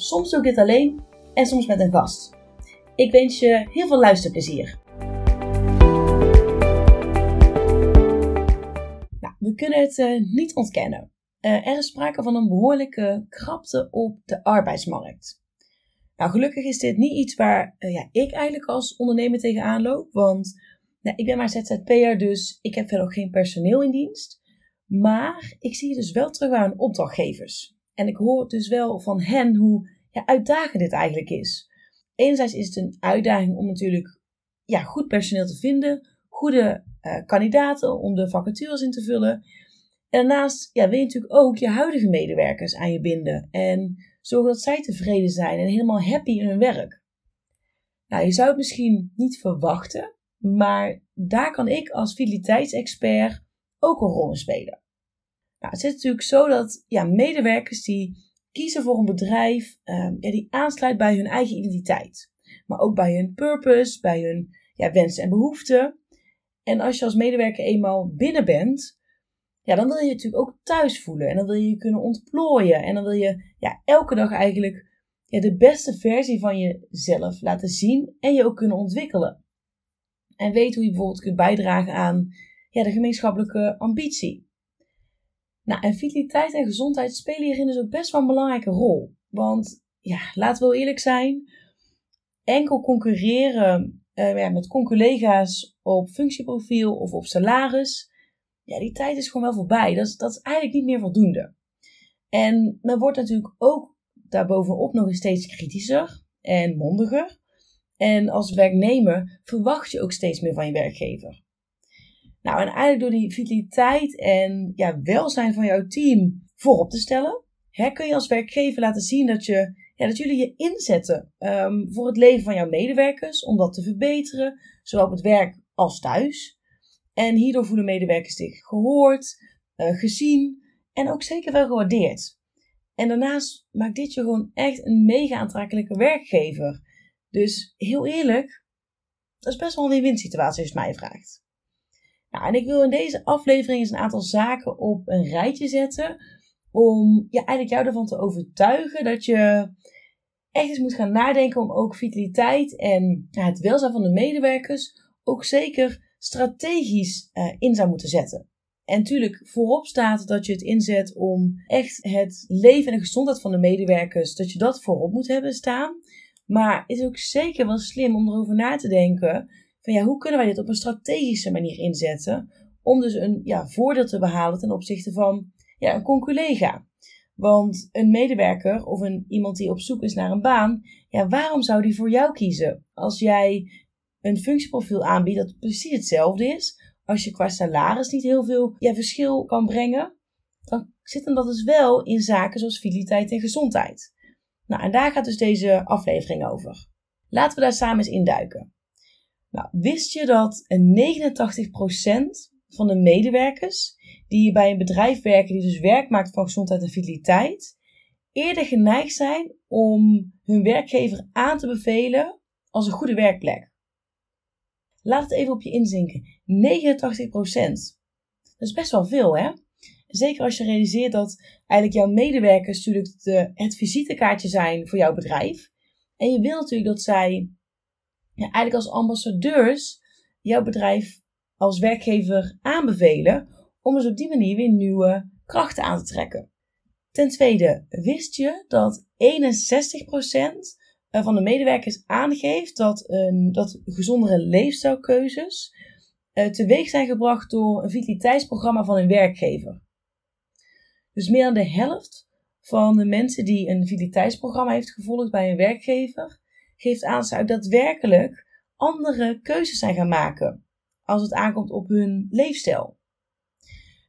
Soms doe ik dit alleen en soms met een gast. Ik wens je heel veel luisterplezier. Nou, we kunnen het uh, niet ontkennen. Uh, er is sprake van een behoorlijke krapte op de arbeidsmarkt. Nou, gelukkig is dit niet iets waar uh, ja, ik eigenlijk als ondernemer tegenaan loop, want nou, ik ben maar ZZP'er, dus ik heb verder geen personeel in dienst. Maar ik zie dus wel terug aan opdrachtgevers. En ik hoor dus wel van hen hoe ja, dit eigenlijk is. Enerzijds is het een uitdaging om natuurlijk ja, goed personeel te vinden, goede uh, kandidaten om de vacatures in te vullen. En daarnaast ja, wil je natuurlijk ook je huidige medewerkers aan je binden en zorgen dat zij tevreden zijn en helemaal happy in hun werk. Nou, je zou het misschien niet verwachten, maar daar kan ik als fideliteitsexpert ook een rol in spelen. Nou, het zit natuurlijk zo dat ja, medewerkers die kiezen voor een bedrijf ja, die aansluit bij hun eigen identiteit. Maar ook bij hun purpose, bij hun ja, wensen en behoeften. En als je als medewerker eenmaal binnen bent, ja, dan wil je je natuurlijk ook thuis voelen. En dan wil je je kunnen ontplooien. En dan wil je ja, elke dag eigenlijk ja, de beste versie van jezelf laten zien en je ook kunnen ontwikkelen. En weet hoe je bijvoorbeeld kunt bijdragen aan ja, de gemeenschappelijke ambitie. Nou, en vitaliteit en gezondheid spelen hierin dus ook best wel een belangrijke rol. Want ja, laten we wel eerlijk zijn, enkel concurreren uh, ja, met collega's op functieprofiel of op salaris, ja, die tijd is gewoon wel voorbij. Dat is, dat is eigenlijk niet meer voldoende. En men wordt natuurlijk ook daarbovenop nog eens steeds kritischer en mondiger. En als werknemer verwacht je ook steeds meer van je werkgever. Nou, en eigenlijk door die vitaliteit en ja, welzijn van jouw team voorop te stellen, hè, kun je als werkgever laten zien dat, je, ja, dat jullie je inzetten um, voor het leven van jouw medewerkers, om dat te verbeteren, zowel op het werk als thuis. En hierdoor voelen medewerkers zich gehoord, uh, gezien en ook zeker wel gewaardeerd. En daarnaast maakt dit je gewoon echt een mega aantrekkelijke werkgever. Dus heel eerlijk, dat is best wel een win-win situatie als mij vraagt. Nou, en ik wil in deze aflevering eens een aantal zaken op een rijtje zetten. Om ja, eigenlijk jou ervan te overtuigen dat je echt eens moet gaan nadenken om ook vitaliteit en ja, het welzijn van de medewerkers ook zeker strategisch uh, in zou moeten zetten. En natuurlijk voorop staat dat je het inzet om echt het leven en de gezondheid van de medewerkers, dat je dat voorop moet hebben staan. Maar het is ook zeker wel slim om erover na te denken van ja, hoe kunnen wij dit op een strategische manier inzetten om dus een ja, voordeel te behalen ten opzichte van ja, een conculega. Want een medewerker of een, iemand die op zoek is naar een baan, ja, waarom zou die voor jou kiezen? Als jij een functieprofiel aanbiedt dat precies hetzelfde is, als je qua salaris niet heel veel ja, verschil kan brengen, dan zit hem dat dus wel in zaken zoals vitaliteit en gezondheid. Nou, en daar gaat dus deze aflevering over. Laten we daar samen eens induiken. Nou, wist je dat 89% van de medewerkers die bij een bedrijf werken, die dus werk maakt van gezondheid en vitaliteit, eerder geneigd zijn om hun werkgever aan te bevelen als een goede werkplek? Laat het even op je inzinken. 89%. Dat is best wel veel, hè? Zeker als je realiseert dat eigenlijk jouw medewerkers natuurlijk het visitekaartje zijn voor jouw bedrijf. En je wil natuurlijk dat zij ja, eigenlijk als ambassadeurs jouw bedrijf als werkgever aanbevelen om dus op die manier weer nieuwe krachten aan te trekken. Ten tweede, wist je dat 61% van de medewerkers aangeeft dat, een, dat gezondere leefstijlkeuzes uh, teweeg zijn gebracht door een vitaliteitsprogramma van een werkgever. Dus meer dan de helft van de mensen die een vitaliteitsprogramma heeft gevolgd bij een werkgever, geeft aan dat ze daadwerkelijk andere keuzes zijn gaan maken als het aankomt op hun leefstijl.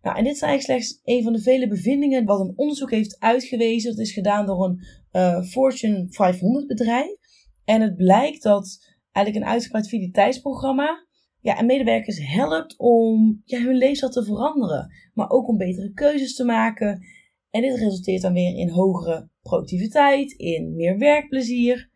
Nou, en dit is eigenlijk slechts een van de vele bevindingen wat een onderzoek heeft uitgewezen. Dat is gedaan door een uh, Fortune 500 bedrijf. En het blijkt dat eigenlijk een uitgebreid fideliteitsprogramma ja, en medewerkers helpt om ja, hun leefstijl te veranderen. Maar ook om betere keuzes te maken. En dit resulteert dan weer in hogere productiviteit, in meer werkplezier.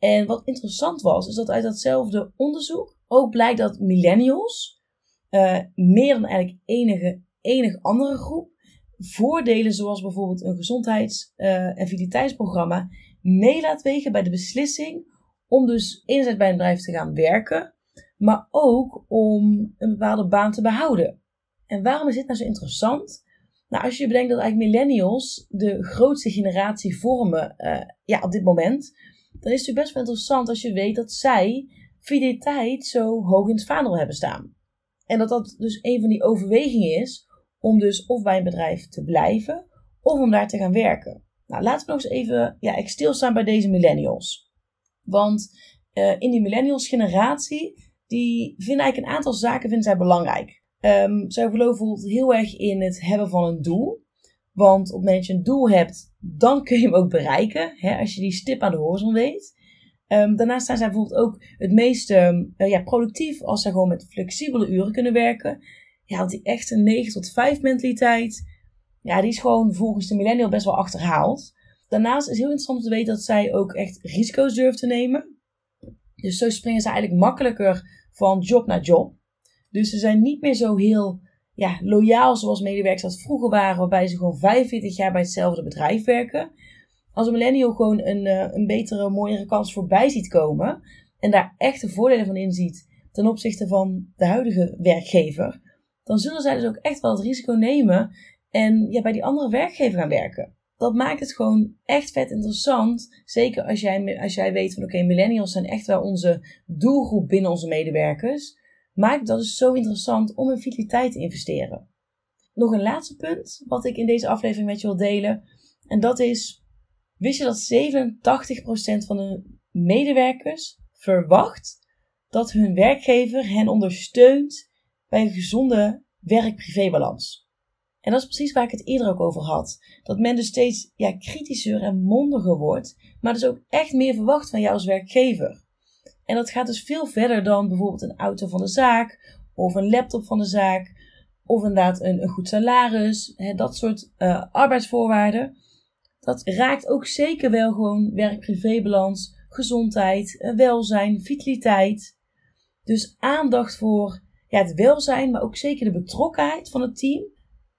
En wat interessant was, is dat uit datzelfde onderzoek ook blijkt dat millennials, uh, meer dan eigenlijk enige, enige andere groep, voordelen zoals bijvoorbeeld een gezondheids- uh, en vitaliteitsprogramma mee laat wegen bij de beslissing om dus enerzijds bij een bedrijf te gaan werken, maar ook om een bepaalde baan te behouden. En waarom is dit nou zo interessant? Nou, als je bedenkt dat eigenlijk millennials de grootste generatie vormen uh, ja, op dit moment, dan is natuurlijk best wel interessant als je weet dat zij fideliteit zo hoog in het vaandel hebben staan. En dat dat dus een van die overwegingen is om dus of bij een bedrijf te blijven of om daar te gaan werken. Nou, laten we nog eens even ja, stilstaan bij deze millennials. Want uh, in die millennials generatie, die vinden eigenlijk een aantal zaken vinden zij belangrijk. Um, zij geloven heel erg in het hebben van een doel. Want op moment je een doel hebt, dan kun je hem ook bereiken. Hè, als je die stip aan de horizon weet. Um, daarnaast zijn zij bijvoorbeeld ook het meest um, ja, productief als ze gewoon met flexibele uren kunnen werken. Ja, want die echte 9 tot 5 mentaliteit, ja, die is gewoon volgens de millennial best wel achterhaald. Daarnaast is heel interessant om te weten dat zij ook echt risico's durven te nemen. Dus zo springen ze eigenlijk makkelijker van job naar job. Dus ze zijn niet meer zo heel ja, loyaal zoals medewerkers dat vroeger waren, waarbij ze gewoon 45 jaar bij hetzelfde bedrijf werken. Als een millennial gewoon een, uh, een betere, mooiere kans voorbij ziet komen en daar echt de voordelen van inziet ten opzichte van de huidige werkgever, dan zullen zij dus ook echt wel het risico nemen en ja, bij die andere werkgever gaan werken. Dat maakt het gewoon echt vet interessant. Zeker als jij, als jij weet van oké, millennials zijn echt wel onze doelgroep binnen onze medewerkers maakt dat dus zo interessant om in vitaliteit te investeren. Nog een laatste punt wat ik in deze aflevering met je wil delen. En dat is, wist je dat 87% van de medewerkers verwacht dat hun werkgever hen ondersteunt bij een gezonde werk-privébalans? En dat is precies waar ik het eerder ook over had. Dat men dus steeds ja, kritischer en mondiger wordt, maar dus ook echt meer verwacht van jou als werkgever. En dat gaat dus veel verder dan bijvoorbeeld een auto van de zaak, of een laptop van de zaak, of inderdaad een, een goed salaris, hè, dat soort uh, arbeidsvoorwaarden. Dat raakt ook zeker wel gewoon werk-privébalans, gezondheid, eh, welzijn, vitaliteit. Dus aandacht voor ja, het welzijn, maar ook zeker de betrokkenheid van het team.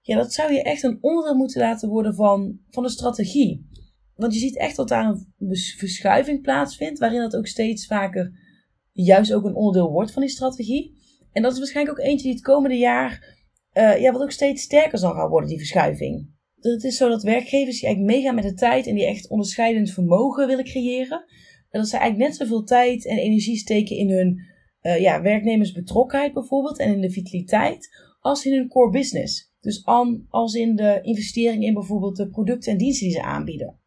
Ja, dat zou je echt een onderdeel moeten laten worden van, van de strategie. Want je ziet echt dat daar een verschuiving plaatsvindt, waarin dat ook steeds vaker juist ook een onderdeel wordt van die strategie. En dat is waarschijnlijk ook eentje die het komende jaar, uh, ja, wat ook steeds sterker zal gaan worden, die verschuiving. Het is zo dat werkgevers die eigenlijk meegaan met de tijd en die echt onderscheidend vermogen willen creëren. En dat ze eigenlijk net zoveel tijd en energie steken in hun uh, ja, werknemersbetrokkenheid bijvoorbeeld en in de vitaliteit, als in hun core business. Dus als in de investering in bijvoorbeeld de producten en diensten die ze aanbieden.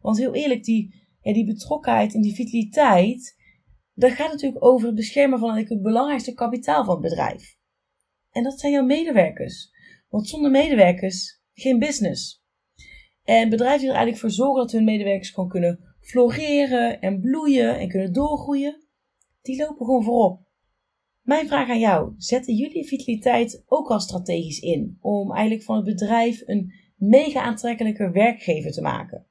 Want heel eerlijk, die, ja, die betrokkenheid en die vitaliteit, dat gaat natuurlijk over het beschermen van het belangrijkste kapitaal van het bedrijf. En dat zijn jouw medewerkers. Want zonder medewerkers geen business. En bedrijven die er eigenlijk voor zorgen dat hun medewerkers gewoon kunnen floreren en bloeien en kunnen doorgroeien, die lopen gewoon voorop. Mijn vraag aan jou: zetten jullie vitaliteit ook al strategisch in om eigenlijk van het bedrijf een mega aantrekkelijke werkgever te maken?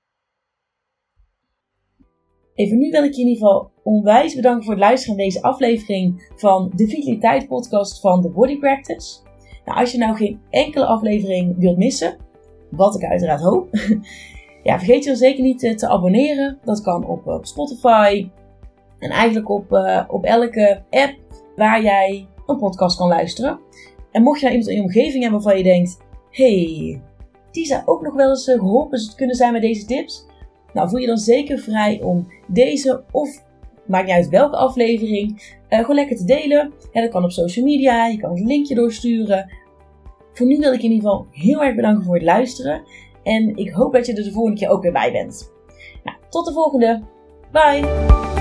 Even nu wil ik je in ieder geval onwijs bedanken voor het luisteren naar deze aflevering van de Vitaliteit Podcast van The Body Practice. Nou, als je nou geen enkele aflevering wilt missen, wat ik uiteraard hoop, ja, vergeet je dan zeker niet te, te abonneren. Dat kan op, op, Spotify en eigenlijk op, uh, op elke app waar jij een podcast kan luisteren. En mocht je nou iemand in je omgeving hebben waarvan je denkt: hey, die zou ook nog wel eens eh, geholpen kunnen zijn met deze tips nou, voel je dan zeker vrij om deze of maakt niet uit welke aflevering, uh, gewoon lekker te delen. En dat kan op social media, je kan het linkje doorsturen. Voor nu wil ik in ieder geval heel erg bedanken voor het luisteren. En ik hoop dat je er de volgende keer ook weer bij bent. Nou, tot de volgende. Bye!